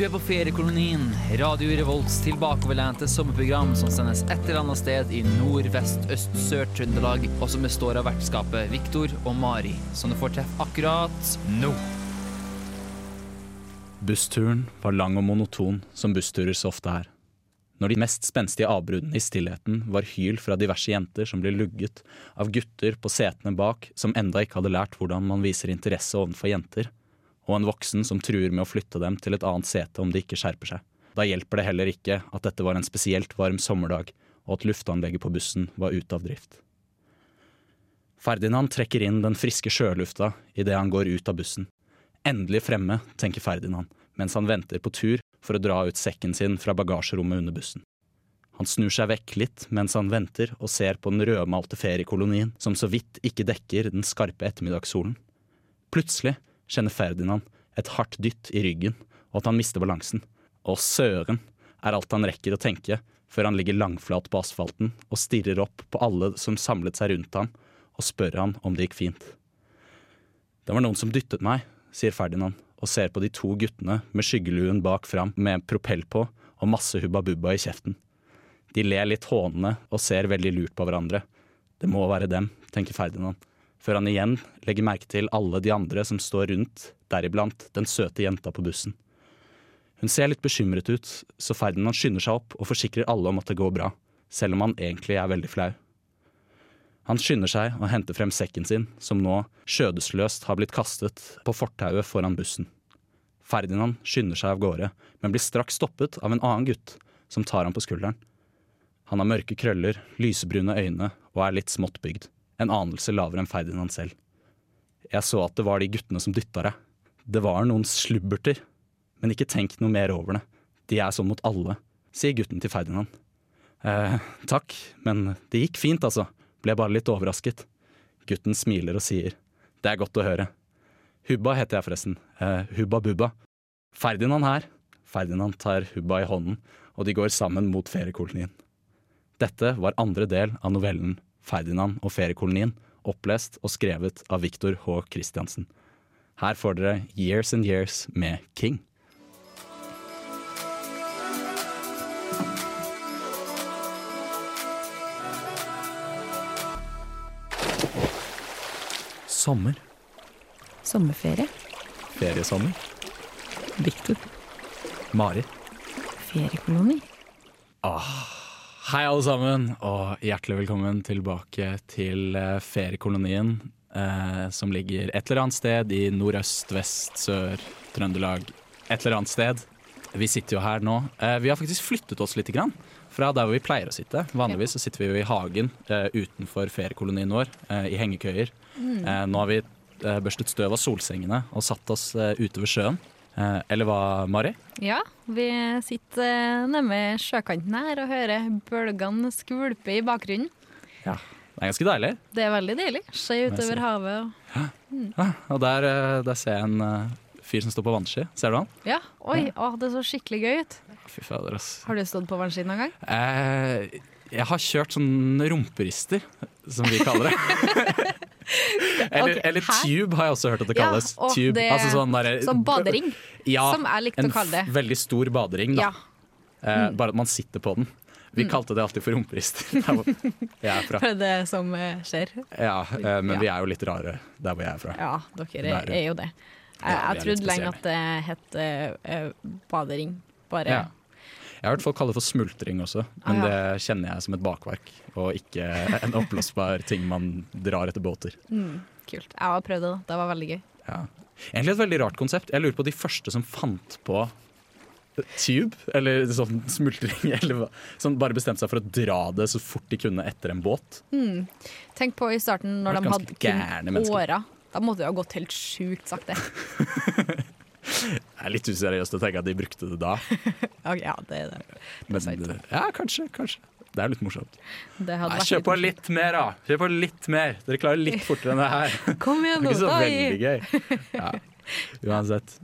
Du er på feriekolonien, Radio Revolts tilbakeoverlente sommerprogram som sendes et eller annet sted i nord, vest, øst, sør Trøndelag, og som består av vertskapet Viktor og Mari, som du får treffe akkurat nå. Bussturen var lang og monoton, som bussturer så ofte er. Når de mest spenstige avbruddene i stillheten var hyl fra diverse jenter som ble lugget av gutter på setene bak som enda ikke hadde lært hvordan man viser interesse overfor jenter, og en voksen som truer med å flytte dem til et annet sete om de ikke skjerper seg. Da hjelper det heller ikke at dette var en spesielt varm sommerdag, og at luftanlegget på bussen var ute av drift. Ferdinand trekker inn den friske sjølufta idet han går ut av bussen. Endelig fremme, tenker Ferdinand, mens han venter på tur for å dra ut sekken sin fra bagasjerommet under bussen. Han snur seg vekk litt mens han venter og ser på den rødmalte feriekolonien som så vidt ikke dekker den skarpe ettermiddagssolen. Plutselig kjenner Ferdinand et hardt dytt i ryggen, og at han mister balansen. Å søren, er alt han rekker å tenke før han ligger langflat på asfalten og stirrer opp på alle som samlet seg rundt ham, og spør han om det gikk fint. Det var noen som dyttet meg, sier Ferdinand, og ser på de to guttene med skyggeluen bak fram med propell på og masse hubba bubba i kjeften. De ler litt hånende og ser veldig lurt på hverandre. Det må være dem, tenker Ferdinand før han igjen legger merke til alle de andre som står rundt, deriblant den søte jenta på bussen. Hun ser litt bekymret ut, så Ferdinand skynder seg opp og forsikrer alle om at det går bra, selv om han egentlig er veldig flau. Han skynder seg og henter frem sekken sin, som nå skjødesløst har blitt kastet på fortauet foran bussen. Ferdinand skynder seg av gårde, men blir straks stoppet av en annen gutt, som tar ham på skulderen. Han har mørke krøller, lysebrune øyne og er litt smått bygd en anelse lavere enn Ferdinand selv. Jeg så at det var de guttene som dytta deg. Det var noen slubberter, men ikke tenk noe mer over det. De er sånn mot alle, sier gutten til Ferdinand. Eh, takk, men det gikk fint, altså. Ble bare litt overrasket. Gutten smiler og sier. Det er godt å høre. Hubba heter jeg forresten. Eh, hubba Bubba. Ferdinand her. Ferdinand tar Hubba i hånden, og de går sammen mot feriekolonien. Dette var andre del av novellen Ferdinand og feriekolonien, opplest og skrevet av Viktor H. Christiansen. Her får dere Years and Years med King. Sommer. Sommerferie. Feriesommer. Viktor. Mari. Feriekoloni. Ah. Hei, alle sammen, og hjertelig velkommen tilbake til eh, feriekolonien. Eh, som ligger et eller annet sted i nordøst, vest, sør, Trøndelag. Et eller annet sted. Vi sitter jo her nå. Eh, vi har faktisk flyttet oss litt grann, fra der hvor vi pleier å sitte. Vanligvis så sitter vi jo i hagen eh, utenfor feriekolonien vår, eh, i hengekøyer. Mm. Eh, nå har vi børstet støv av solsengene og satt oss ute ved sjøen. Eh, eller hva, Mari? Ja, vi sitter nede ved sjøkanten her og hører bølgene skvulpe i bakgrunnen. Ja, Det er ganske deilig. Det er veldig deilig. Se utover havet. Og, ja. Mm. ja. og der, eh, der, ser jeg en fyr som står på vannski. Ser du han? Ja. Oi, ja. Å, det så skikkelig gøy ut. Fy fader, ass. Har du stått på vannski noen gang? Eh, jeg har kjørt sånn rumperister, som vi kaller det. eller, okay, eller tube har jeg også hørt at det kalles. Ja, tube, det, altså sånn, der, som badering, ja, som jeg likte å kalle det. En veldig stor badering, da. Ja. Eh, mm. bare at man sitter på den. Vi mm. kalte det alltid for rumperister jeg er fra. For det som uh, skjer? Ja, eh, men vi er jo litt rare der hvor jeg er fra. Ja, dere er, er jo det. Jeg, jeg trodde lenge at det het uh, badering. Bare. Jeg har hørt folk kalle det for smultring også, men ah, ja. det kjenner jeg som et bakverk. Og ikke en oppblåsbar ting man drar etter båter. Mm, kult. Jeg har prøvd det. Det var veldig gøy. Ja. Egentlig et veldig rart konsept. Jeg lurer på de første som fant på tube, eller sånn smultring, eller som bare bestemte seg for å dra det så fort de kunne etter en båt. Mm. Tenk på i starten når de hadde kun åra. Da måtte de ha gått helt sjukt sakte. Det er litt useriøst å tenke at de brukte det da. ja, det er det. det er Men, ja, kanskje, kanskje. Det er litt morsomt. Nei, kjør på litt mer, da! Kjør på litt mer! Dere klarer litt fortere enn det her. Kom igjen Det er ikke så veldig gøy. Ja, uansett.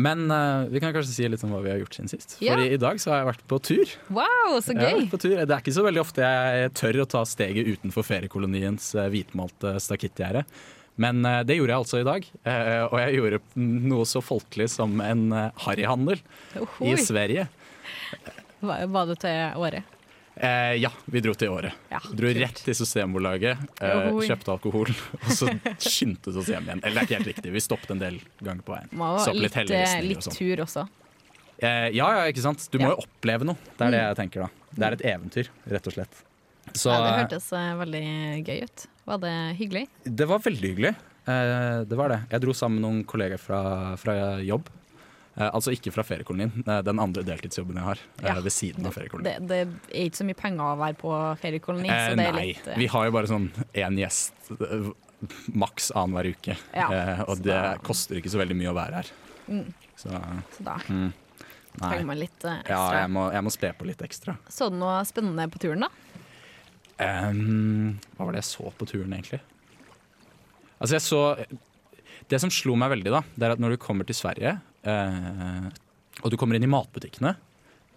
Men uh, vi kan kanskje si litt om hva vi har gjort siden sist. Ja. Fordi i dag så har jeg vært på tur. Wow, så gøy Det er ikke så veldig ofte jeg tør å ta steget utenfor feriekoloniens uh, hvitmalte stakittgjerde. Men uh, det gjorde jeg altså i dag. Uh, og jeg gjorde noe så folkelig som en harryhandel i Sverige. Var, det til Åre? Eh, ja, vi dro til Året. Ja, dro rett til Systembolaget, eh, kjøpte alkohol, og så skyndte oss hjem igjen. Eller det er ikke helt riktig, vi stoppet en del ganger på veien. Må ha litt, litt, litt sånn. tur også. Eh, ja, ja, ikke sant. Du må jo oppleve noe. Det er det mm. jeg tenker da. Det er et eventyr, rett og slett. Så, ja, det hørtes veldig gøy ut. Var det hyggelig? Det var veldig hyggelig. Uh, det var det. Jeg dro sammen med noen kolleger fra, fra jobb. Uh, altså ikke fra feriekolonien, den andre deltidsjobben jeg har. Ja. ved siden av feriekolonien. Det, det, er ikke så mye penger å være på feriekoloni. Eh, det er nei, litt, vi har jo bare sånn én gjest maks annenhver uke. Ja, og det da. koster ikke så veldig mye å være her. Mm. Så, så, da mm, trenger man litt ekstra. Ja, jeg må, jeg må spe på litt ekstra. Så du noe spennende på turen, da? Um, hva var det jeg så på turen, egentlig? Altså, jeg så Det som slo meg veldig, da, det er at når du kommer til Sverige, uh, og du kommer inn i matbutikkene,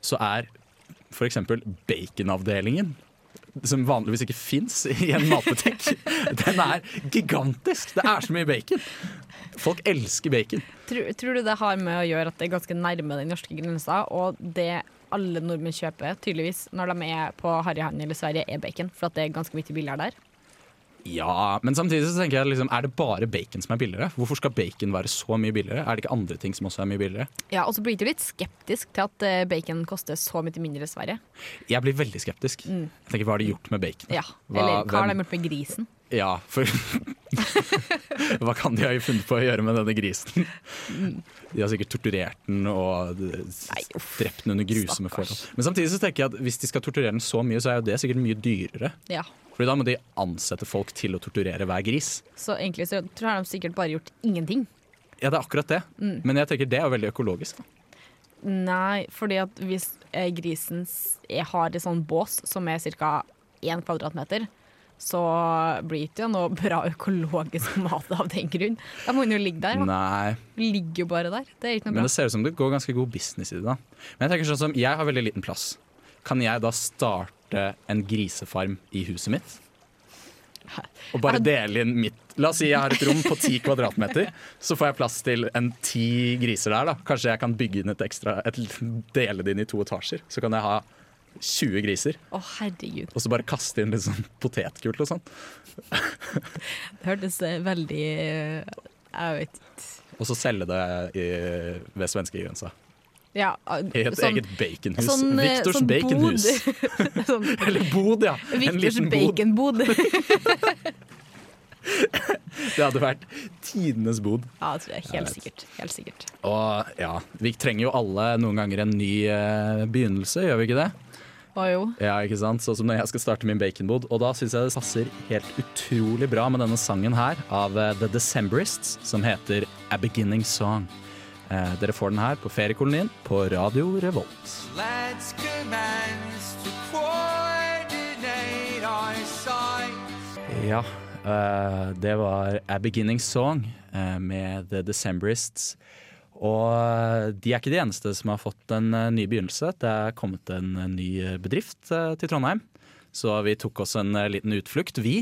så er f.eks. baconavdelingen som vanligvis ikke fins i en matbutikk. Den er gigantisk! Det er så mye bacon. Folk elsker bacon. Tror, tror, du det har med å gjøre at det er ganske nærme den norske grensa, og det alle nordmenn kjøper tydeligvis når de er på harryhandel i Sverige, er bacon. For at det er ganske mye billigere der. Ja, men samtidig så tenker jeg liksom, er det bare bacon som er billigere? Hvorfor skal bacon være så mye billigere? Er det ikke andre ting som også er mye billigere? Ja, og så blir du litt skeptisk til at eh, bacon koster så mye mindre i Sverige. Jeg blir veldig skeptisk. Mm. Jeg tenker, Hva har de gjort med bacon? Ja, hva, Eller hva har de gjort med grisen? Ja, for Hva kan de ha funnet på å gjøre med denne grisen? De har sikkert torturert den og drept den under grusomme forhold. Men samtidig så tenker jeg at hvis de skal torturere den så mye, så er jo det sikkert mye dyrere. Ja. Fordi da må de ansette folk til å torturere hver gris. Så egentlig så tror jeg de sikkert bare gjort ingenting. Ja, det er akkurat det. Mm. Men jeg tenker det er veldig økologisk. da. Nei, fordi at hvis grisen har en sånn bås som er ca. 1 kvadratmeter, så blir det jo noe bra økologisk mat av den grunn. Da må den jo ligge der. Nei. Ligger jo bare der. Det er ikke noe bra. Men det ser ut som det går ganske god business i det. da. Men jeg tenker sånn som, jeg har veldig liten plass. Kan jeg da starte en grisefarm i huset mitt. Og bare dele inn mitt La oss si jeg har et rom på ti kvadratmeter. Så får jeg plass til en ti griser der. da Kanskje jeg kan bygge inn et ekstra et, Dele det inn i to etasjer. Så kan jeg ha 20 griser. Å herregud Og så bare kaste inn litt sånn potetgull og sånn. det hørtes veldig eh, Jeg vet ikke. Og så selge det i, ved svenskegrensa. Ja, I et sånn, eget baconhus. Sånn, eh, Viktors sånn baconhus. sånn, Eller bod, ja. Viktors baconbod. det hadde vært tidenes bod. Ja, det tror jeg. Helt jeg sikkert. Helt sikkert. Og ja, vi trenger jo alle noen ganger en ny uh, begynnelse, gjør vi ikke det? Jo. Ja, ikke sant? Sånn som når jeg skal starte min baconbod. Og da syns jeg det passer helt utrolig bra med denne sangen her av uh, The Decemberists, som heter A Beginning Song. Eh, dere får den her på feriekolonien på Radio Revolt. Ja, eh, det var A Beginning Song eh, med The Decemberists. Og de er ikke de eneste som har fått en uh, ny begynnelse. Det er kommet en ny bedrift til Trondheim. Så vi tok oss en liten utflukt, vi.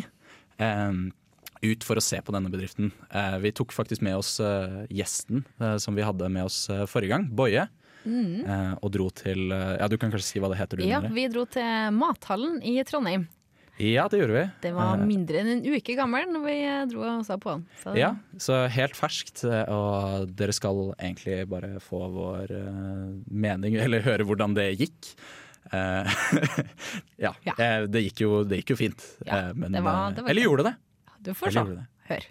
Ut for å se på denne bedriften. Eh, vi tok faktisk med oss eh, gjesten eh, som vi hadde med oss forrige gang, Boje. Mm. og dro til Ja, du kan kanskje si hva det heter? Du, ja, vi dro til Mathallen i Trondheim. Ja, det gjorde vi. Det var mindre enn en uke gammel når vi dro og sa på den. Så. Ja, så helt ferskt. Og dere skal egentlig bare få vår mening, eller høre hvordan det gikk. ja, ja. Det, gikk jo, det, gikk jo, fint. Ja, men, det var, det var eller gjorde det? Du får se. Hør.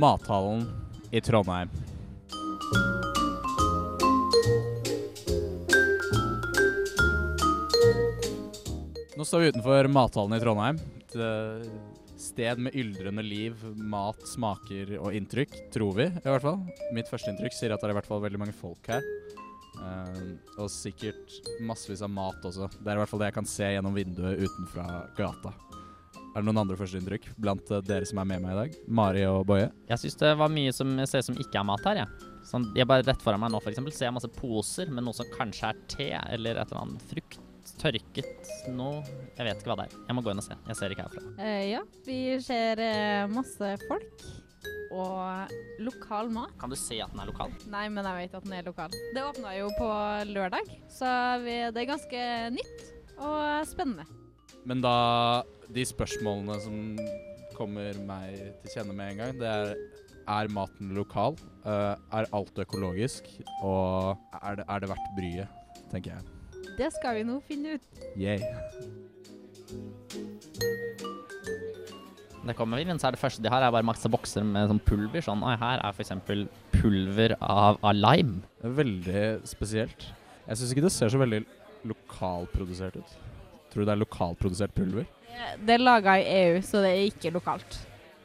Mathallen i Trondheim. Nå står vi utenfor Mathallen i Trondheim. Et eh, sted med yldrende liv, mat, smaker og inntrykk, tror vi i hvert fall. Mitt første inntrykk sier at det er i hvert fall veldig mange folk her. Uh, og sikkert massevis av mat også. Det er i hvert fall det jeg kan se gjennom vinduet utenfra gata. Er det noen andre førsteinntrykk blant uh, dere som er med meg i dag? Mari og Boje? Jeg syns det var mye som ser som ikke er mat her, jeg. Sånn, jeg bare rett foran meg nå eksempel, ser jeg masse poser med noe som kanskje er te eller et eller annet frukt. Tørket noe. Jeg vet ikke hva det er. Jeg må gå inn og se. Jeg ser ikke herfra. Eh, ja, vi ser eh, masse folk og lokal mat. Kan du se at den er lokal? Nei, men jeg vet at den er lokal. Det åpna jo på lørdag, så vi, det er ganske nytt og spennende. Men da De spørsmålene som kommer meg til kjenne med en gang, det er er maten lokal? Eh, er alt økologisk? Og er det, er det verdt bryet, tenker jeg. Det skal vi nå finne ut. Yay. Det kommer inn, så er det første de har, er bare masse bokser med sånn pulver. Sånn, oi, her er f.eks. pulver av, av lime. Det er veldig spesielt. Jeg syns ikke det ser så veldig lokalprodusert ut. Tror du det er lokalprodusert pulver? Det er laga i EU, så det er ikke lokalt.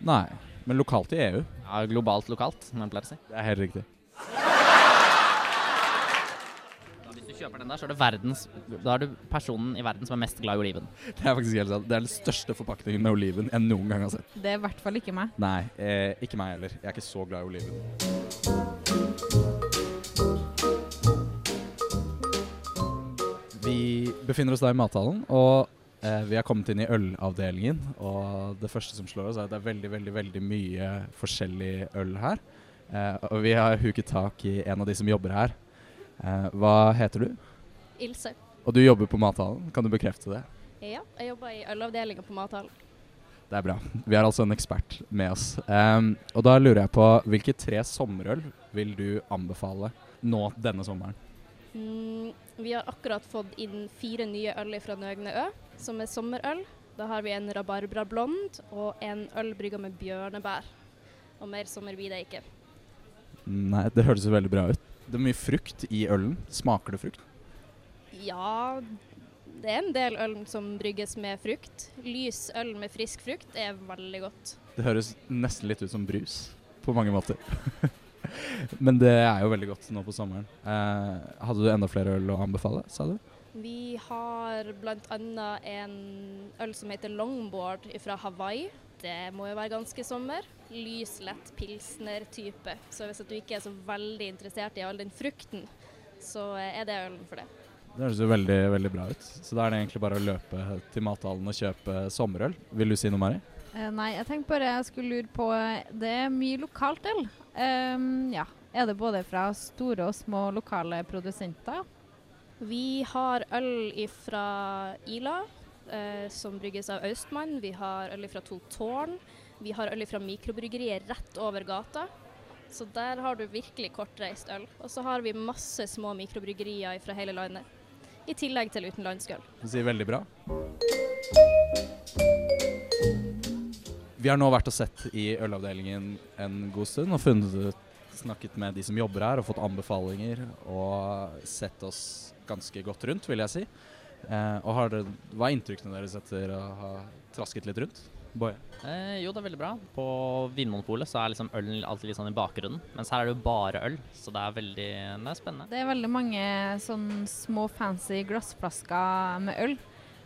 Nei, men lokalt i EU. Ja, globalt lokalt, som man pleier å si. Det er helt riktig. Hvis du kjøper den der, så er det verdens Da er du personen i verden som er mest glad i oliven. Det er faktisk helt sant. Det er den største forpakningen med oliven jeg noen gang har sett. Det er i hvert fall ikke meg. Nei, eh, ikke meg heller. Jeg er ikke så glad i oliven. Vi befinner oss da i mathallen, og eh, vi har kommet inn i ølavdelingen. Og det første som slår oss, er at det er veldig, veldig, veldig mye forskjellig øl her. Eh, og vi har huket tak i en av de som jobber her. Eh, hva heter du? Ilse. Og du jobber på mathallen. Kan du bekrefte det? Ja, jeg jobber i ølavdelinga på mathallen. Det er bra. Vi har altså en ekspert med oss. Um, og da lurer jeg på, hvilke tre sommerøl vil du anbefale nå denne sommeren? Mm, vi har akkurat fått inn fire nye øl fra Nøgne Ø, som er sommerøl. Da har vi en rabarbra blond og en øl brygga med bjørnebær. Og mer sommer blir det ikke. Nei, det høres jo veldig bra ut. Det er mye frukt i ølen. Smaker det frukt? Ja, det er en del øl som brygges med frukt. Lys øl med frisk frukt er veldig godt. Det høres nesten litt ut som brus, på mange måter. Men det er jo veldig godt nå på sommeren. Eh, hadde du enda flere øl å anbefale, sa du? Vi har bl.a. en øl som heter Longboard fra Hawaii. Det må jo være ganske sommer. Lys, lett pilsner-type. Så hvis at du ikke er så veldig interessert i all den frukten, så er det ølen for det. Det høres jo veldig, veldig bra ut. Så da er det egentlig bare å løpe til mathallen og kjøpe sommerøl. Vil du si noe, Mari? Eh, nei, jeg tenkte bare jeg skulle lure på Det er mye lokalt øl. Um, ja. Er det både fra store og små lokale produsenter? Vi har øl fra Ila, eh, som brygges av Austmann. Vi har øl fra To Tårn. Vi har øl fra mikrobryggeriet rett over gata. Så der har du virkelig kortreist øl. Og så har vi masse små mikrobryggerier fra hele landet. I tillegg til utenlandsk øl. Du sier veldig bra. Vi har nå vært og sett i ølavdelingen en god stund og funnet Snakket med de som jobber her og fått anbefalinger og sett oss ganske godt rundt, vil jeg si. Eh, og har dere, Hva er inntrykkene deres etter å ha trasket litt rundt? Boje? Eh, jo, det er veldig bra. På Vinmonopolet så er liksom ølen alltid litt sånn i bakgrunnen. Mens her er det jo bare øl, så det er veldig det er spennende. Det er veldig mange sånn små fancy glassflasker med øl.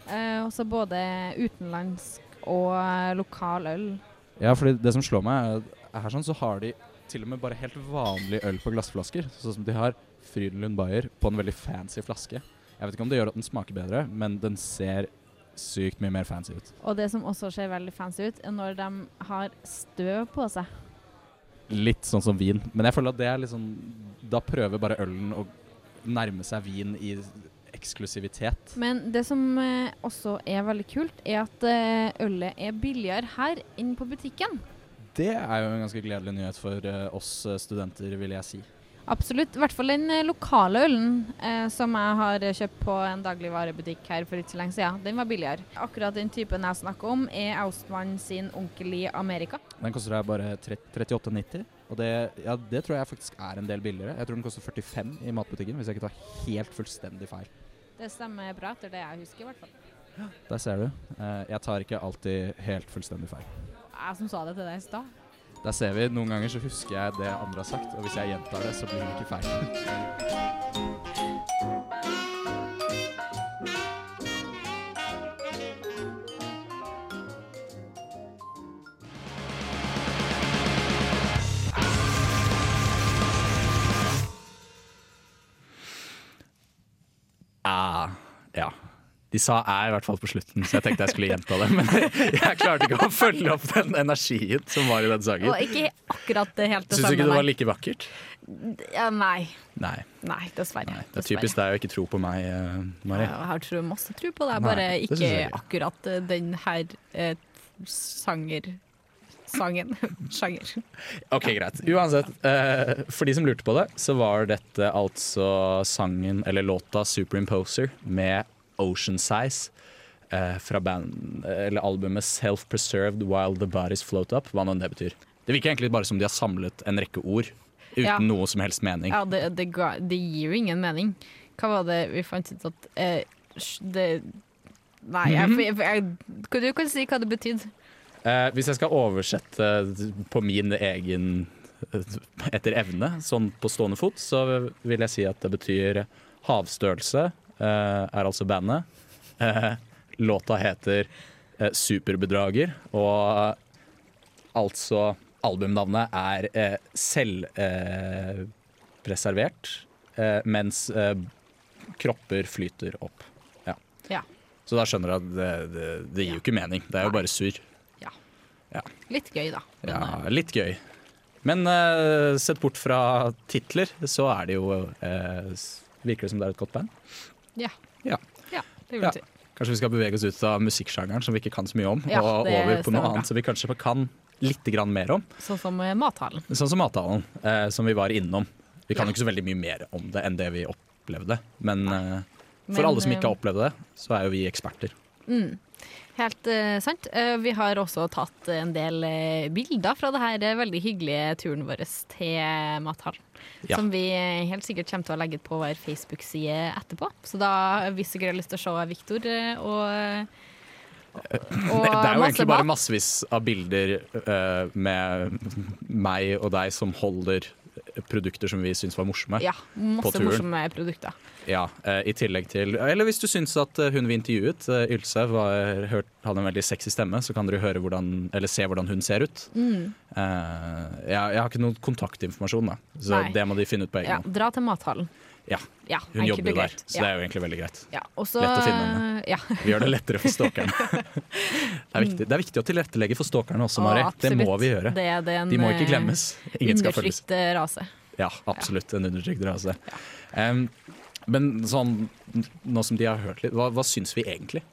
Eh, også både utenlandsk og eh, lokal øl. Ja, fordi det som slår meg, er at her sånn så har de til og med bare helt vanlig øl på glassflasker. Sånn som de har Frydenlund Bayer på en veldig fancy flaske. Jeg vet ikke om det gjør at den smaker bedre, men den ser sykt mye mer fancy ut. Og det som også ser veldig fancy ut, er når de har støv på seg. Litt sånn som vin. Men jeg føler at det er liksom Da prøver bare ølen å nærme seg vin i eksklusivitet. Men det som eh, også er veldig kult, er at eh, ølet er billigere her enn på butikken. Det er jo en ganske gledelig nyhet for eh, oss eh, studenter, vil jeg si. Absolutt. I hvert fall den eh, lokale ølen eh, som jeg har kjøpt på en dagligvarebutikk her for ikke så lenge siden. Den var billigere. Akkurat den typen jeg snakker om, er Austmann sin onkel i Amerika. Den koster deg bare 38,90. Og det, ja, det tror jeg faktisk er en del billigere. Jeg tror den koster 45 i matbutikken, hvis jeg ikke tar helt fullstendig feil. Det stemmer bra etter det jeg husker, i hvert fall. Der ser du. Eh, jeg tar ikke alltid helt fullstendig feil. Jeg som sa det til deg i stad. Der ser vi. Noen ganger så husker jeg det andre har sagt, og hvis jeg gjentar det, så blir det ikke feil. De sa æ i hvert fall på slutten, så jeg tenkte jeg skulle gjenta det. Men jeg klarte ikke å følge opp den energien som var i den Og sangen. ikke akkurat det helt det Syns du ikke det var like vakkert? Ja, nei. Nei. Nei, dessverre. nei. Det er typisk deg å ikke tro på meg, Mari. Ja, Jeg har masse tro på deg, bare det ikke akkurat eh, den her eh, sanger... Sangen. Sjanger. Ok, greit. Uansett, eh, for de som lurte på det, så var dette altså sangen, eller låta 'Superimposer' med Ocean Size. Eh, fra band, eller albumet 'Self Preserved While The Bodies Float Up', hva nå det betyr. Det virker egentlig bare som de har samlet en rekke ord uten Ja. noe som helst mening. Ja, det, det, ga, det gir jo ingen mening. Hva var det vi fant ut at eh, det Nei, jeg, jeg, jeg, kan du kan si hva det betydde? Eh, hvis jeg skal oversette på min egen etter evne, sånn på stående fot, så vil jeg si at det betyr havstørrelse, eh, er altså bandet. Eh, låta heter eh, Superbedrager, og altså albumnavnet er eh, selvpreservert, eh, preservert, eh, mens eh, kropper flyter opp. Ja. Ja. Så da skjønner du at det, det, det gir jo ikke mening. Det er jo Nei. bare surr. Litt gøy, da. Men, Ja, eh, litt gøy. Men uh, sett bort fra titler, så er det jo uh, Virker det som det er et godt band? Ja. Ja. ja, det vil Ja. si. Kanskje vi skal bevege oss ut av musikksjangeren, som vi ikke kan så mye om, Ja, og over på noe annet som vi kanskje kan litt mer om. Sånn som eh, mathallen. Sånn som mathallen, eh, som vi var innom. Vi kan Ja. jo ikke så veldig mye mer om det enn det vi opplevde. Men eh, for Men, alle som ikke har eh, opplevd det, så er jo vi eksperter. Mm. Helt uh, sant. Uh, vi har også tatt en del uh, bilder fra det her veldig hyggelige turen vår til mathallen. Ja. Som vi helt sikkert kommer til å legge ut på vår Facebook-side etterpå. Så da, hvis dere har lyst til å se Viktor og og Det, er jo egentlig bare massevis av bilder med meg og deg som holder produkter som vi syns var morsomme. Ja, masse morsomme produkter. Ja, eh, I tillegg til Eller hvis du syns at eh, hun vi intervjuet, eh, Ylse, var, hørt, hadde en veldig sexy stemme, så kan dere høre hvordan, eller se hvordan hun ser ut. Mm. Jeg, jeg har ikke noen kontaktinformasjon, da, så Nei. det må de finne ut på egen Ja, dra til mathallen. Ja, Ja, Hun jobber jo der, så så det er jo egentlig veldig greit. ja. også, lett å finne henne. Ja. Vi gjør det lettere for stalkerne. det, det er viktig å tilrettelegge for stalkerne også, Mari. Å, Det må vi gjøre. Det den, De må ikke glemmes. Ingen skal følges. Rase. Ja, absolutt. En undertrykt rase. Em, men sånn, nå som de har hørt litt, hva, hva syns vi egentlig?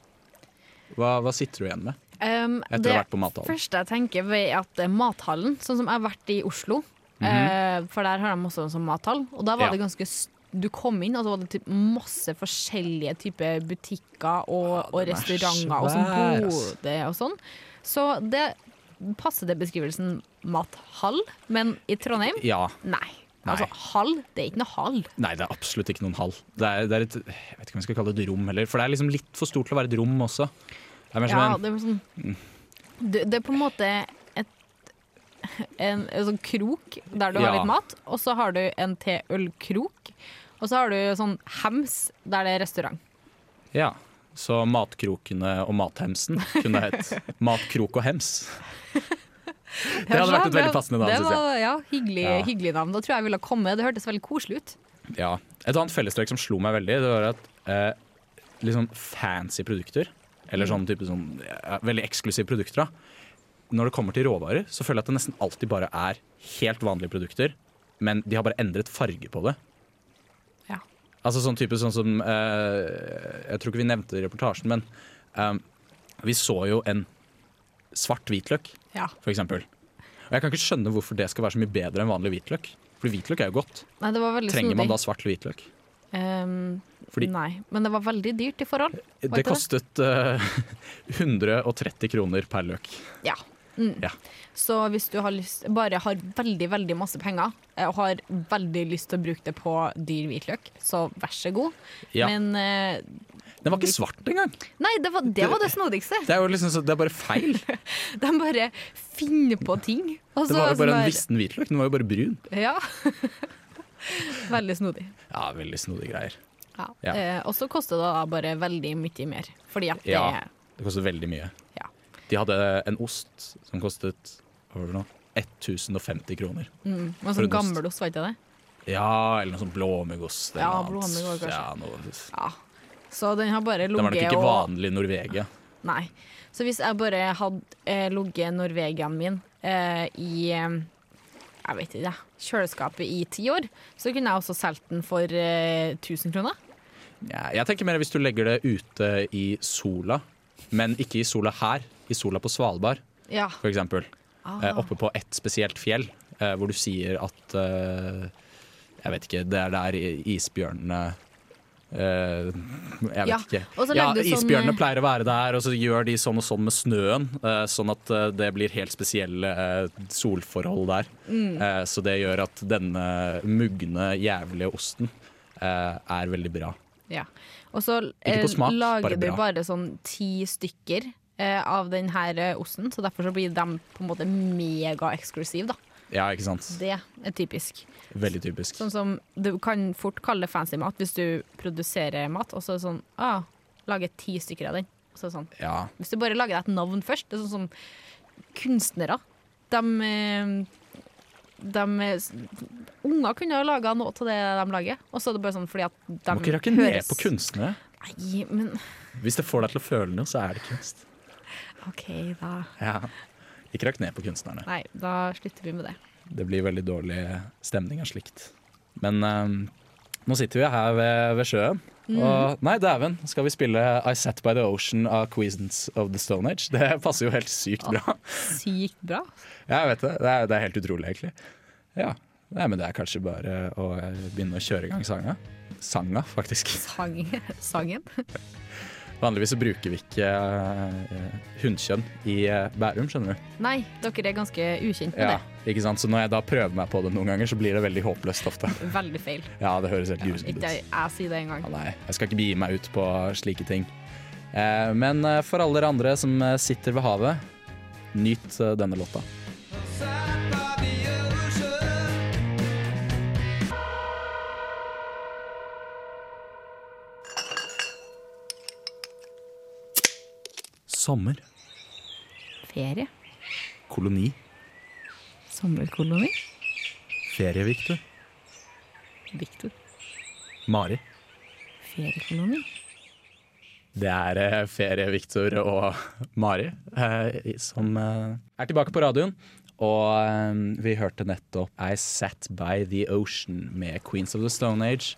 Hva, hva sitter du igjen med Um, etter å ha vært på mathallen? Det første jeg tenker er at eh, mathallen, sånn som jeg har vært i Oslo, eh, for der har de også en sånn mathall, og da var. Ja. det ganske du kom inn, og så var det typ masse forskjellige typer butikker og, og er restauranter og sånn svær, bode og sånn. Så det passer det beskrivelsen mathall, men i Trondheim, Ja. nei. Altså hall, det er ikke noe hall. Nei, det er absolutt ikke noen hall. Det er, det er et, jeg vet ikke om jeg skal kalle det et rom heller, for det er liksom litt for stort til å være et rom også. Det er Ja, en, det, er sånn, det, det er på en måte et, en, en sånn krok der du har litt mat, og så har du en te-ølkrok. Og så har du sånn hems der det er restaurant. ja. Så Matkrokene og Mathemsen kunne hett Matkrok og Hems. Det hadde vært et veldig passende navn, syns jeg. ja, hyggelig, Ja. hyggelig navn. Da tror jeg jeg ville komme. Det hørtes veldig koselig ut. Ja. Et annet fellestrekk som slo meg veldig, det var at eh, sånn fancy produkter, eller sånn type sånn ja, veldig eksklusive produkter, da. Når det kommer til råvarer, så føler jeg at det nesten alltid bare er helt vanlige produkter, men de har bare endret farge på det. Ja. Altså sånn type sånn som eh, Jeg tror ikke vi nevnte det i reportasjen, men eh, vi så jo en svart hvitløk, Ja. eksempel. Og jeg kan ikke skjønne hvorfor det skal være så mye bedre enn vanlig hvitløk. For hvitløk er jo godt. Nei, det var Trenger man da svart hvitløk? Um, Fordi- Nei, men det var veldig dyrt i forhold. Det det? kostet uh, 130 kroner per løk. Ja. Mm. Ja. Så hvis du har lyst, bare har veldig veldig masse penger eh, og har veldig lyst til å bruke det på dyr hvitløk, så vær så god. Ja. Men eh, Den var ikke svart engang! nei, det var det, var det snodigste. Det er jo liksom så, det er bare feil. De bare finner på ting. Også, Det var jo bare en visten vissen hvitløk. Den var jo bare brun. Ja. veldig snodig. Ja, veldig snodige greier. Ja. Ja. Eh, og så koster det da bare veldig mye mer. Fordi at det Ja. Det kostet veldig mye. Ja. De hadde en ost som kostet hva var det nå? 1050 kroner. mm, sånn gammel ost. gammelost, var ikke det? Ja, eller noe sånn blåmuggost. Ja, blåmuggost, kanskje. Ja, noe, Ja. Så den har bare Den var nok ikke vanlig i Norvegia. Nei. Så hvis jeg bare hadde eh, ligget Norvegiaen min eh, i eh, jeg vet ikke, kjøleskapet i ti år, så kunne jeg også solgt den for eh, 1000 kroner. Ja, jeg tenker mer hvis du legger det ute i sola, men ikke i sola her. I sola på Svalbard, Ja. for eksempel. Ah. Eh, oppe på ett spesielt fjell, eh, hvor du sier at Jeg vet ikke, det er der isbjørnene eh, jeg vet Ja, ikke. Ja, isbjørnene sånn, isbjørnene eh, pleier å være der, og så gjør de sånn og sånn med snøen. Uh, sånn at det blir helt spesielle uh, solforhold der. Mm. Så det gjør at denne mugne, jævlige osten er veldig bra. Ja. Og så smak, lager bare du bare sånn ti stykker av denne osten, så derfor så blir de på en måte megaeksklusive, da. Ja, ikke sant? Det er typisk. Veldig typisk. Sånn som du kan fort kalle det fancy mat hvis du produserer mat, og så er det sånn ah, Lage ti stykker av den. Og så er det sånn. Ja, Hvis du bare lager deg et navn først, det er sånn som kunstnere. De, eh, de Unger kunne ha laga noe av det de lager, og så er det bare sånn fordi at de Må ikke rakke ned på kunstnere. Nei, men Hvis det får deg til å føle noe, så er det kunst. OK, da. Ja. Ikke rakk ned på kunstnerne. Nei, da slutter vi med det. Det blir veldig dårlig stemning av slikt. Men eh, nå sitter vi her ved, ved sjøen. Mm. Og nei, dæven, skal vi spille I Sat By The Ocean av Queens of the Stone Age? Det passer jo helt sykt bra. Sykt bra. Ja, jeg vet det. Det er, det er helt utrolig, egentlig. Ja. Nei, men det er kanskje bare å begynne å kjøre i gang sanga. Sanga, faktisk. Sang, sangen. Vanligvis så bruker vi ikke eh, hunnkjønn i eh, Bærum, skjønner du. Nei, dere er ganske ukjent med Ja, ikke sant? Så når jeg da prøver meg på det noen ganger, så blir det veldig håpløst ofte. Veldig feil. Ja, det høres helt grusomt ikke ut. jeg, jeg sier det engang. Ja, nei, jeg skal ikke begi meg ut på slike ting. Eh, men for alle dere andre som sitter ved havet, nyt denne låta. Sommer. Ferie. Koloni. Sommerkoloni. Ferie-Viktor. Viktor. Mari. Feriekoloni. Det er eh, Ferie-Viktor og Mari eh, som eh, er tilbake på radioen. Og vi hørte nettopp I Sat By The Ocean med Queens of the Stone Age.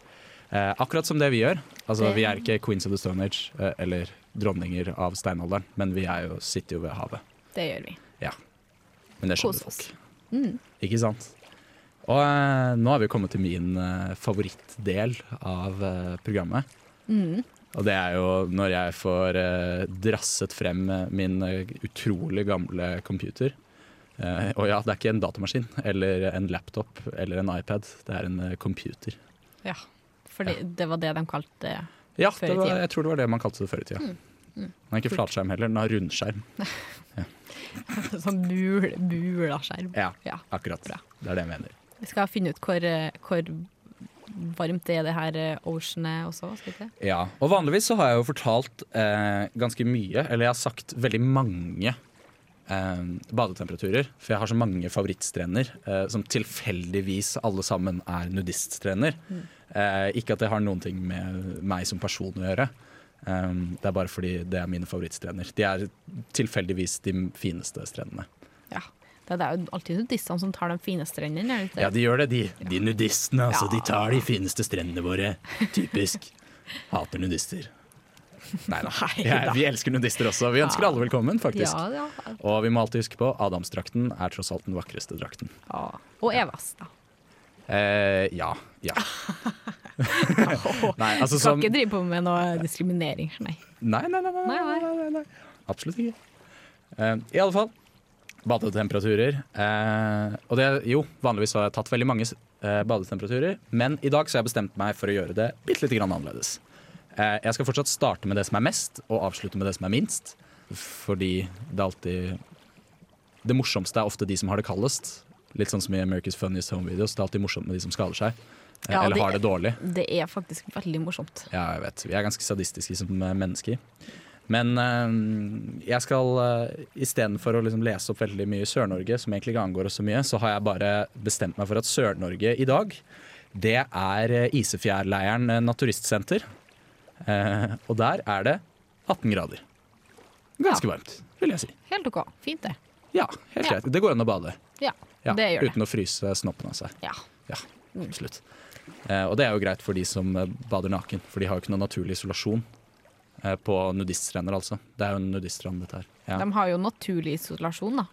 Eh, akkurat som det vi gjør. Altså, Vi er ikke Queens of the Stone Age eh, eller dronninger av steinalderen, men vi er jo, sitter jo ved havet. Det gjør vi. Ja. Men det skjønner folk. Mm. Ikke sant? Og eh, nå har vi kommet til min eh, favorittdel av eh, programmet. Mm. Og det er jo når jeg får eh, drasset frem min utrolig gamle computer. Eh, og ja, det er ikke en datamaskin eller en laptop eller en iPad, det er en computer. Ja. Fordi det var det de kalte det. Ja, Før i tida? Ja, jeg tror det var det man kalte det før i tida. Mm, Den er ikke flatskjerm heller, den har rundskjerm. Sånn bul, bulaskjerm. Ja, Ja. akkurat. Bra. Det er det jeg mener. Vi skal finne ut hvor, hvor varmt det er det her eh, oceanet også. Skal ikke? Ja, og vanligvis så har jeg jo fortalt eh, ganske mye, eller jeg har sagt veldig mange eh, badetemperaturer. For jeg har så mange favorittstrender eh, som tilfeldigvis alle sammen er nudiststrender. Eh, ikke at det har noen ting med meg som person å gjøre. Um, det er bare fordi det er mine favorittstrender. De er tilfeldigvis de fineste strendene. Ja. Det er jo alltid nudistene som tar de fine strendene. Ja, de gjør det, de. De nudistene, altså. Ja. De tar de fineste strendene våre. Typisk. Hater nudister. Nei da. Ja, vi elsker nudister også. Vi ønsker Ja. alle velkommen, faktisk. Ja, ja, Og vi må alltid huske på Adamsdrakten er tross alt den vakreste drakten. ja. Og Evas, da. Eh, ja. Ja. Nei, altså Skal som ikke drive på med noe diskriminering. Nei. Nei, nei, nei. nei, nei, Nei. Absolutt ikke. Eh, I alle fall. Badetemperaturer. Eh, og det, jo, vanligvis har jeg tatt veldig mange eh, badetemperaturer, men i dag så har jeg bestemt meg for å gjøre det bitte lite grann annerledes. Eh, jeg skal fortsatt starte med det som er mest, og avslutte med det som er minst. Fordi det er alltid Det morsomste er ofte de som har det kaldest. Litt sånn som i America's Funniest Home Videos. Det er alltid morsomt med de som skader seg. eh, Ja, eller det- har det dårlig. Det er faktisk veldig morsomt. Ja, jeg vet. Vi er ganske sadistiske som eh, mennesker. Men eh, jeg skal uh, istedenfor å liksom lese opp veldig mye Sør-Norge, som egentlig ikke angår oss så mye, så har jeg bare bestemt meg for at Sør-Norge i dag, det er Isefjærleiren naturistsenter. Eh, og der er det 18 grader. Ganske varmt, vil jeg si. Helt OK. Fint, det. Ja, helt Ja. greit. Det går an å bade. Ja, Ja, det gjør det. uten å fryse snoppen av seg. Ja. Ja, absolutt. Eh, og det er jo greit for de som eh, bader naken, for de har jo ikke noe naturlig isolasjon. Eh, på nudiststrender, altså. Det er jo en nudiststrand, dette her. Ja. De har jo naturlig isolasjon, da.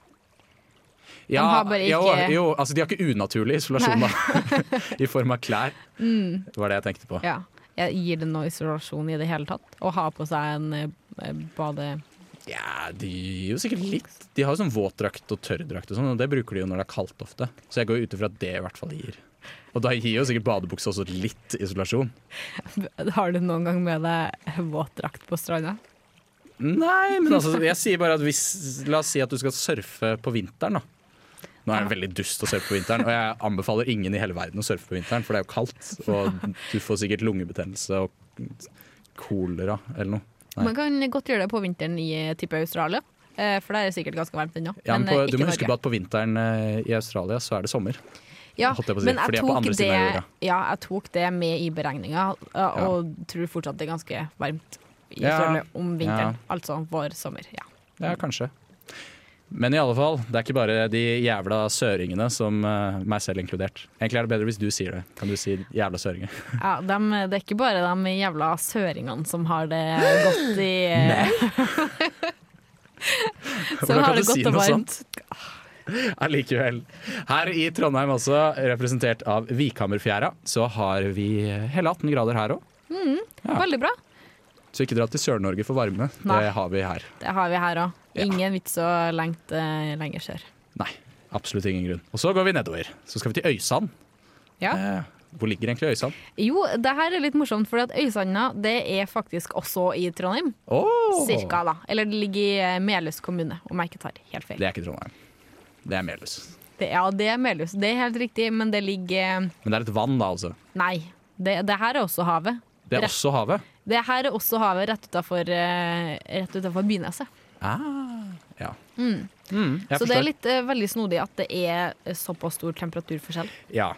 ja, har bare jo, ikke- jo, altså de har ikke unaturlig isolasjon, da. I form av klær. Mm. Det var det jeg tenkte på. Ja. Jeg gir det noe isolasjon i det hele tatt? Å ha på seg en eh, bade... Ja, de gir jo sikkert litt. De har jo sånn våtdrakt og tørrdrakt og sånn, og det bruker de jo når det er kaldt ofte. Så jeg går ut ifra at det i hvert fall gir. Og da gir jo sikkert badebukse også litt isolasjon. Har du noen gang med deg våtdrakt på stranda? Nei, men altså, jeg sier bare at hvis La oss si at du skal surfe på vinteren, da. Nå er det veldig dust å surfe på vinteren, og jeg anbefaler ingen i hele verden å surfe på vinteren, for det er jo kaldt, og du får sikkert lungebetennelse og kolera eller noe. Man kan godt gjøre det på vinteren i eh, type Australia, eh, for der er det sikkert ganske varmt ennå. Ja, men på, eh, du må huske på at på vinteren i Australia så er det sommer. Ja, jeg si, men jeg tok, det, ja, jeg tok det med i beregninga, og og tror fortsatt det er ganske varmt i Ja, Australia om vinteren. ja. Altså vår sommer. Ja. Ja, kanskje. Men i alle fall, det er ikke bare de jævla søringene som uh, meg selv inkludert. Egentlig er det bedre hvis du sier det. Kan du si jævla søringer? Ja, dem- det er ikke bare de jævla søringene som har det godt i Som Hvordan har det godt si og varmt. Allikevel. Her i Trondheim også, representert av Vikhammerfjæra, så har vi hele 18 grader her òg. Ja. Veldig bra. Så ikke dra til Sør-Norge for varme. Nei. Det har vi her. Det har vi her òg. Ja. Ingen vits å lengte lenger sør. Nei, absolutt ingen grunn. Og så går vi nedover. Så skal vi til Øysand. Ja. Eh, hvor ligger egentlig Øysand? Jo, det her er litt morsomt, for Øysanda det er faktisk også i Trondheim. Oh, Cirka, da. Eller det ligger i eh, Melhus kommune, om jeg ikke tar helt feil. Det er ikke Trondheim. Det er Melhus. Det, ja, det er Melhus. Det er helt riktig, men det ligger Men det er et vann, da, altså. Nei. Det, det her er også havet. Det er Rett. også havet. Det her er også havet rett utafor utenfor Byneset. Ah, ja. Mm. Mm, så Så det er litt uh, veldig snodig at det er såpass stor temperaturforskjell. Ja.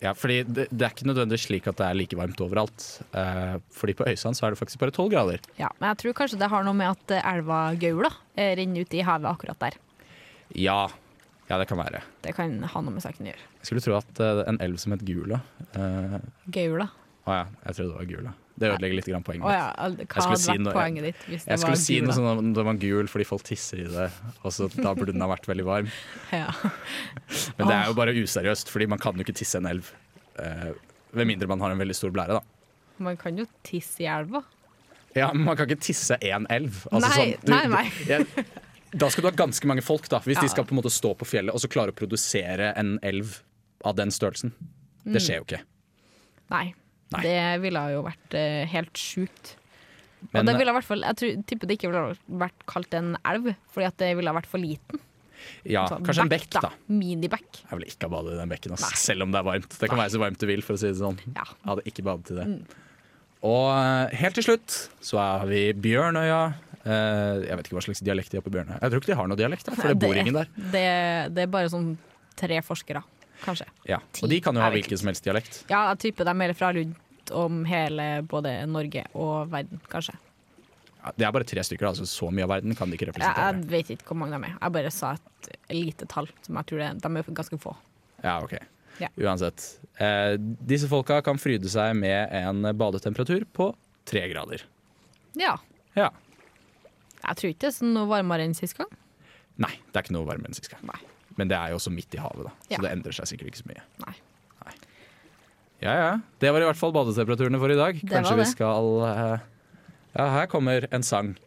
ja, fordi det, det er ikke nødvendigvis slik at det er like varmt overalt. Uh, fordi på Øysand så er det faktisk bare 12 grader. Ja, men jeg tror kanskje det har noe med at elva Gaula renner ut i havet akkurat der. Ja, ja det kan være. Det kan ha noe med saken å gjøre. Jeg skulle tro at uh, en elv som het Gula uh, Gaula. Å ja, jeg trodde det var Gula. Det ødelegger litt poenget mitt. ja, hva hadde si vært noe- poenget ditt hvis det Jeg skulle var si noe sånn om den var gul fordi folk tisser i det, og så da burde den ha vært veldig varm. Ja. Men det er jo bare useriøst, fordi man kan jo ikke tisse en elv. Uh, ved mindre man har en veldig stor blære, da. Man kan jo tisse i elva. Ja, men man kan ikke tisse en elv. Altså, Nei, sånn, du- nei, nei. jeg- da skal du ha ganske mange folk, da, hvis Ja. de skal på en måte stå på fjellet og så klare å produsere en elv av den størrelsen. Det skjer jo ikke. Nei. Nei. Det ville jo vært eh, helt sjukt. Men, og det ville i hvert fall, jeg tror, tipper det ikke ville vært kalt en elv, fordi at det ville vært for liten. ja, Så kanskje en bekk, da. Minibekk. Jeg vil ikke ha badet i den bekken, altså, selv om det er varmt. Det kan være så varmt du vil, for å si det sånn. Ja. Jeg hadde ikke badet i det. Mm. Og eh, helt til slutt så har vi Bjørnøya. Eh, jeg vet ikke hva slags dialekt de har på Bjørnøya. Jeg tror ikke de har noe dialekt, da, for det bor ingen der. Det, det er bare sånn tre forskere, kanskje. Ja. Og de kan jo ha hvilken som helst dialekt. Ja, jeg tipper de er fra rundt om hele både Norge og verden, kanskje. Ja, det er bare tre stykker, altså så mye av verden kan de ikke Jeg, representere. jeg vet ikke hvor mange de er. Jeg bare sa et lite tall, som jeg tror det, de er ganske få. Ja, ok. Ja. Uansett. Eh, disse folka kan fryde seg med en badetemperatur på tre grader. Ja. Ja. Jeg tror ikke det er noe varmere enn sist gang. Nei, det er ikke noe varmere enn sist gang. Nei. Men det er jo også midt i havet, da. så Ja. det endrer seg sikkert ikke så mye. Nei. Ja, ja. Det var i hvert fall badetemperaturene for i dag. Det Kanskje vi skal uh, Ja, her kommer en sang.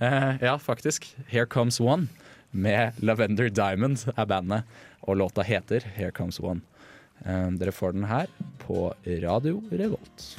Uh, ja, faktisk. 'Here Comes One' med Lavender Diamond er bandet. Og låta heter 'Here Comes One'. Uh, dere får den her på Radio Revolt.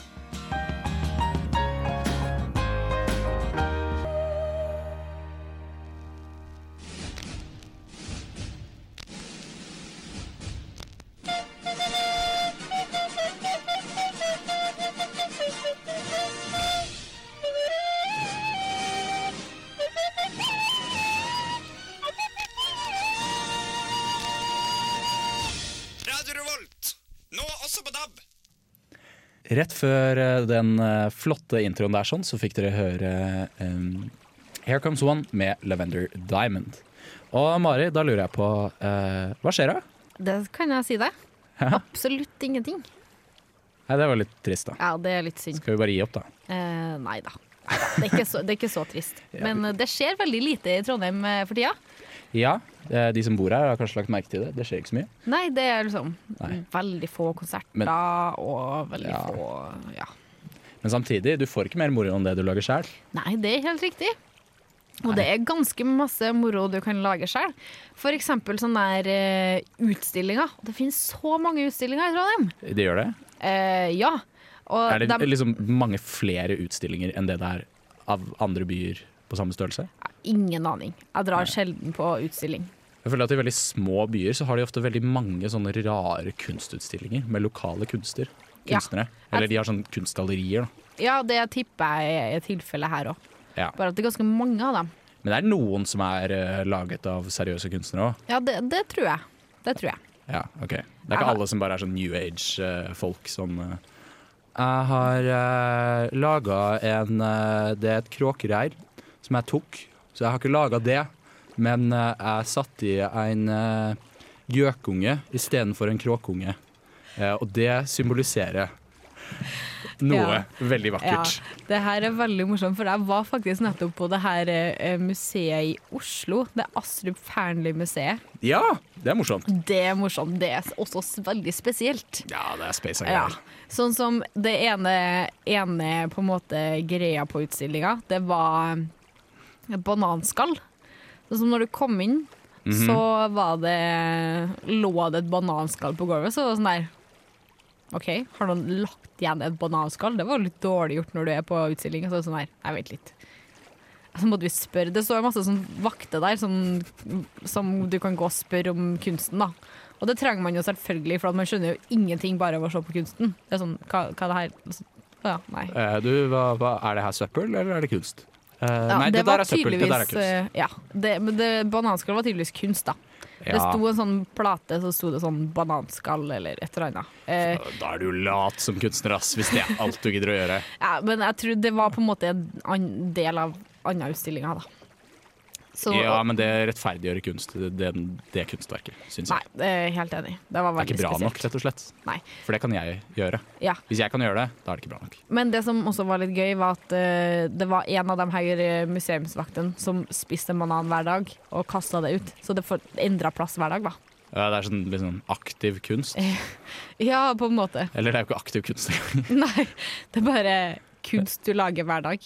Rett før eh, den eh, flotte introen der sånn, så fikk dere høre um, Here Comes One med Lavender Diamond. Og Mari, da lurer jeg på uh, Hva skjer da? Det kan jeg si deg. Absolutt ingenting. Nei, det var litt trist, da. Ja, det er litt synd. Skal vi bare gi opp, da? Uh, nei da. Det, er ikke så- det er ikke så trist. Men det skjer veldig lite i Trondheim for tida. Ja, eh, de som bor her har kanskje lagt merke til det. Det skjer ikke så mye. Nei, det er liksom Nei. veldig få konserter Men- og veldig Ja. få Ja. Men samtidig, du får ikke mer moro enn det du lager sjøl. Nei, det er helt riktig. Og det er ganske masse moro du kan lage sjøl. Eksempel sånne der eh, utstillinger. Det finnes så mange utstillinger i Trondheim. Det gjør det? Eh, ja. Og Er det de, liksom mange flere utstillinger enn det det er av andre byer på samme størrelse? Ingen aning. Jeg drar sjelden på utstilling. Jeg føler at I veldig små byer så har de ofte veldig mange sånne rare kunstutstillinger med lokale kunster. Ja. kunstnere. Eller de har sånne kunstgallerier. Da. Ja, det tipper jeg er tilfellet her òg. Ja. Bare at det er ganske mange av dem. Men det er noen som er uh, laget av seriøse kunstnere òg. Ja, det, det tror jeg. Det tror jeg. Ja, ok. Det er ikke da- alle som bare er sånn new age-folk som uh... Jeg har uh, laga en uh, Det er et kråkereir som jeg tok, så jeg har ikke laga det. Men eh, jeg satte i en uh, gjøkunge istedenfor en kråkunge. Eh, og det symboliserer noe Ja. veldig vakkert. Ja, det her er veldig morsomt, for jeg var faktisk nettopp på det her eh, museet i Oslo. Det er Astrup Fearnley-museet. Ja, det er morsomt. Det er morsomt. Det er også veldig spesielt. Ja, det er space Ja. Sånn som det ene, ene på en måte greia på utstillinga, det var bananskall. Sånn som når du kom inn, Mhm. så var det lå det et bananskall på gulvet. Så var det sånn der OK, har noen lagt igjen et bananskall? Det var litt dårlig gjort når du er på utstilling. Så det sånn der, jeg vet litt. Så måtte vi spørre. Det står masse sånn vakter der sånn, som du kan gå og spørre om kunsten. da. Og det trenger man jo selvfølgelig, for man skjønner jo ingenting bare av å se på kunsten. Det er sånn, hva, hva er det her? Ja, nei. Eh, du, hva, hva, er det her søppel, eller er det kunst? Eh, Ja, nei, det, var der er søppel. Det der er kunst. eh, Ja, det, men det, bananskall var tydeligvis kunst, da. Det sto en sånn plate, så sto det sånn bananskall eller et eller annet. Eh, Da er du lat som kunstner, ass, hvis det er alt du gidder å gjøre. ja, men jeg tror det var på en måte en del av andre utstillinga, da. Så, Ja, men det rettferdiggjør kunst, det, det, kunstverket, syns Nei, jeg. det er helt enig. Det var Det er ikke bra spesielt. nok, rett og slett. Nei. For det kan jeg gjøre. Ja. Hvis jeg kan gjøre det, da er det ikke bra nok. Men det som også var litt gøy, var at uh, det var en av de her eh, museumsvaktene som spiste en banan hver dag og kasta det ut. Så det endra plass hver dag, da. Ja, det er sånn, litt sånn aktiv kunst. Ja, på en måte. Eller det er jo ikke aktiv kunst engang. Nei, det er bare kunst du lager hver dag.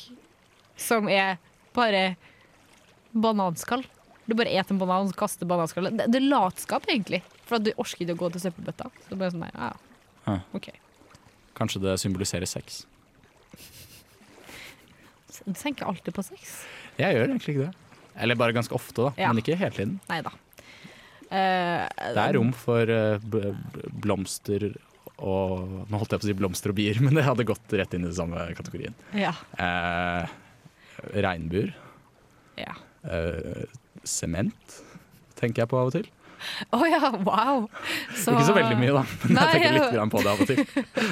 Som er bare bananskall. Du bare eter en banan og kaster bananskallet. Det, det er latskap, egentlig. For at du orker ikke å gå til søppelbøtta. Så det er bare sånn, nei, ja. OK. Kanskje det symboliserer sex. Du tenker alltid på sex. Jeg gjør egentlig ikke det. Eller bare ganske ofte, da. Ja. Men ikke hele tiden. Nei da. Eh, Det er rom for b- blomster og Nå holdt jeg på å si blomster og bier, men det hadde gått rett inn i den samme kategorien. Ja. Uh, regnbuer. ja. Eh, Sement, tenker jeg på av og til. Å ja, wow! Så, Ikke så veldig mye, da, men Nei, jeg tenker litt grann på det av og til.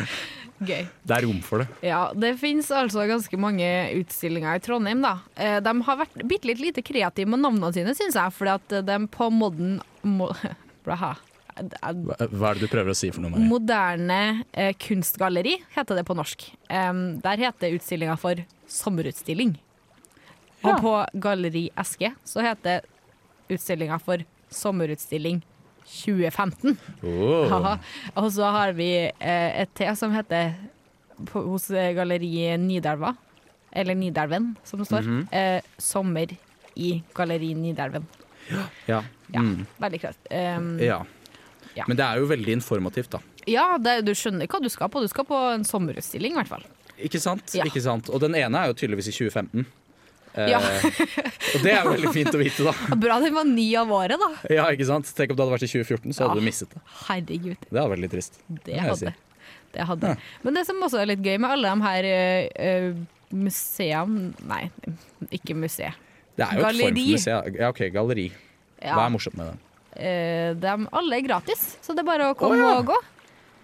Gøy. Det er rom for det. Ja, det finnes altså ganske mange utstillinger i Trondheim, da. Eh, De har vært bitte litt lite kreative med navnene sine, syns jeg, fordi at de på modden mo. Hva, er det du prøver å si for noe? Marie? Moderne eh, kunstgalleri heter det på norsk. Der heter utstillinga for Sommerutstilling. Ja. Og på Galleri Eske så heter utstillinga for Sommerutstilling 2015. Oh. Ja, Og så har vi eh, et til som heter på, hos eh, Galleriet Nidelva, eller Nidelven som det står. Mhm. eh, sommer i Galleri Nidelven. Ja. Ja. Mm. Veldig klart. Um, ja. Ja. Men det er jo veldig informativt, da. ja, det, du skjønner hva du skal på. Du skal på en sommerutstilling, i hvert fall. Ikke sant? Ja. Ikke sant? Og den ene er jo tydeligvis i 2015. Eh, Ja. og det er veldig fint å vite, da. Bra den var ny av året, da. Ja, ikke sant? Tenk om det hadde vært i 2014, så hadde du mistet det. Herregud. Det hadde vært litt trist. Det hadde. Det hadde. Men det som også er litt gøy med alle de her uh, museene Nei, ikke museet. Det er jo Galleri. et form for museum. Ja, ok, galleri. Hva er morsomt med det? Uh, de alle er gratis, så det er bare å komme oh, ja. og gå.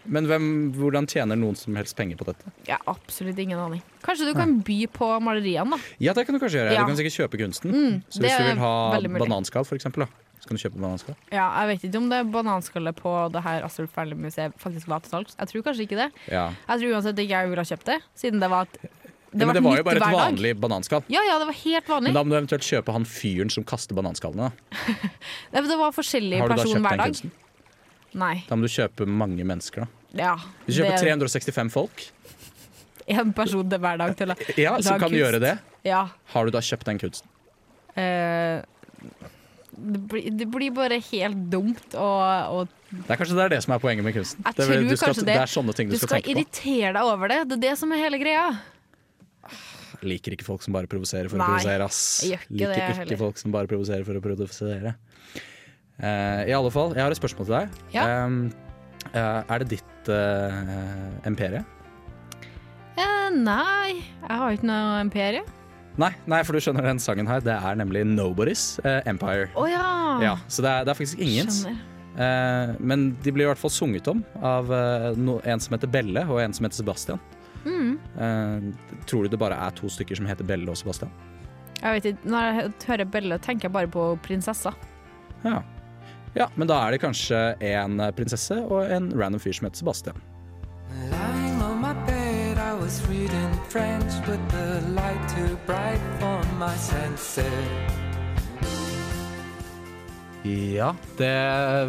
Men hvem, hvordan tjener noen som helst penger på dette? Ja, absolutt ingen aning. Kanskje du kan by på maleriene, da. Ja, det kan du kanskje gjøre. Ja. Du kan sikkert kjøpe kunsten. Mm, så hvis du vil ha bananskall, for eksempel, da, så kan du kjøpe bananskall. Ja, jeg vet ikke om det bananskallet på det her Astrup Fearnley-museet faktisk var til salgs. Jeg tror kanskje ikke det. Ja. Jeg tror uansett ikke jeg ville ha kjøpt det, siden det var et det ja, men det var jo bare et vanlig bananskall. Ja, ja, det var helt vanlig. Men da må du eventuelt kjøpe han fyren som kaster bananskallene. Da. Nei, men Det var forskjellig Har du da person kjøpt hver den dag. Nei. Da må du kjøpe mange mennesker, da. Ja, Hvis du kjøper det er 365 folk, en person til hver dag til å ja, så Lag kan du kunst. gjøre det. Ja. Har du da kjøpt den kunsten? eh, det, blir, det blir bare helt dumt å, å Det er kanskje det er det som er poenget med kunsten. Jeg er, tror du skal, kanskje det. det er sånne ting du, Du skal tenke på. irritere deg over det. Det er det som er hele greia. Jeg liker ikke folk som bare provoserer for Nei, å provosere. ass. jeg gjør ikke liker det, jeg ikke heller. folk som bare provoserer for å provosere. Eh, I alle fall, jeg har et spørsmål til deg. Ja. Eh, er det ditt uh? Eh, nei, jeg har ikke noe imperie. Nei, nei, for du skjønner den sangen her. Det er nemlig Nobody's uh, Empire. Oh, ja. Ja, så det er, det er faktisk ingens. Eh, men de blir i hvert fall sunget om av uh, no, en som heter Belle, og en som heter Sebastian. Mm. Tror du det bare er to stykker som heter Belle og Sebastian? Jeg vet ikke, Når jeg hører Belle, tenker jeg bare på prinsessa. Ja. Ja, men da er det kanskje en prinsesse og en random fyr som heter Sebastian. Ja, det,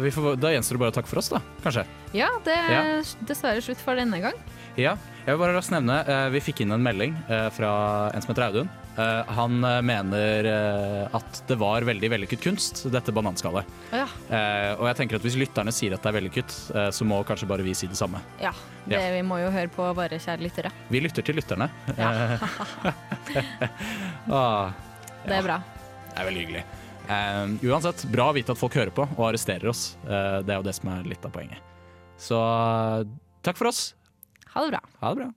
vi får, da gjenstår det bare å takke for oss, da. Kanskje. Ja, det er Ja. dessverre slutt for denne gang. Ja, jeg vil bare raskt nevne eh, Vi fikk inn en melding eh, fra en som heter Audun. Eh, han eh, mener eh, at det var veldig vellykket kunst, dette bananskallet. Ja. Og jeg tenker at hvis lytterne sier at det er vellykket, så må kanskje bare vi si det samme. ja. Det, Vi må jo høre på våre kjære lyttere. Vi lytter til lytterne. Ja. ah, Det er bra. det er veldig hyggelig. Uh, uansett, bra å vite at folk hører på og arresterer oss. Uh, det er jo det som er litt av poenget. Så takk for oss. Ha det bra. Ha det bra.